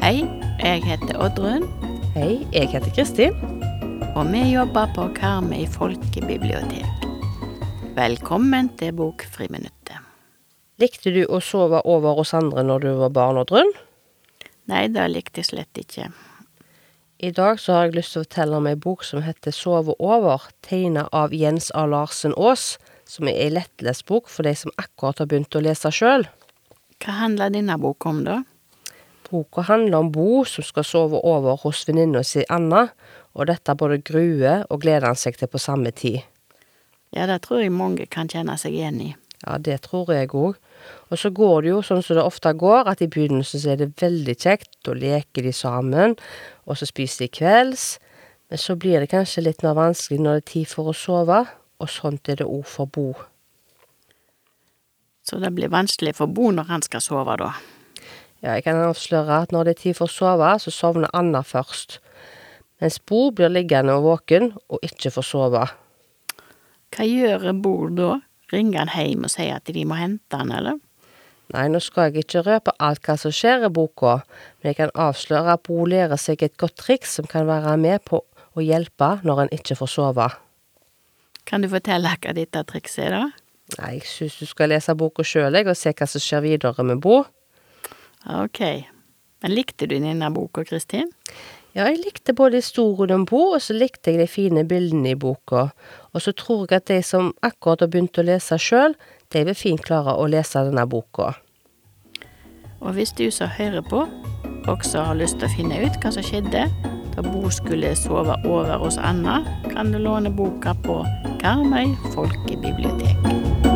Hei, jeg heter Oddrun, Hei, jeg heter Kristin. og vi jobber på Karmøy folkebibliotek. Velkommen til Bokfriminuttet. Likte du å sove over hos andre når du var barn, Oddrun? Nei, det likte jeg slett ikke. I dag så har jeg lyst til å fortelle om ei bok som heter Sove over, tegna av Jens A. Larsen Aas, som er ei lettlest bok for de som akkurat har begynt å lese sjøl. Hva handler denne boka om, da? Boka handler om Bo som skal sove over hos venninna si Anna, og dette både gruer og gleder han seg til på samme tid. Ja, det tror jeg mange kan kjenne seg igjen i. Ja, det tror jeg òg. Og så går det jo sånn som det ofte går, at i begynnelsen så er det veldig kjekt, da leker de sammen, og så spiser de kvelds, men så blir det kanskje litt mer vanskelig når det er tid for å sove, og sånt er det òg for Bo. Så det blir vanskelig for Bo når han skal sove, da. Ja, jeg kan avsløre at når det er tid for å sove, så sovner Anna først, mens Bo blir liggende og våken og ikke får sove. Hva gjør Bo da? Ringer han hjem og sier at de må hente han, eller? Nei, nå skal jeg ikke røpe alt hva som skjer i boka, men jeg kan avsløre at Bo lærer seg et godt triks som kan være med på å hjelpe når en ikke får sove. Kan du fortelle hva dette trikset er, da? Nei, jeg syns du skal lese boka sjøl, jeg, og se hva som skjer videre med Bo. Ok. Men likte du denne boka, Kristin? Ja, jeg likte både historien om Bo, og så likte jeg de fine bildene i boka. Og så tror jeg at de som akkurat har begynt å lese sjøl, de vil fint klare å lese denne boka. Og hvis du som hører på, også har lyst til å finne ut hva som skjedde da Bo skulle sove over hos Anna, kan du låne boka på Karmøy folkebibliotek.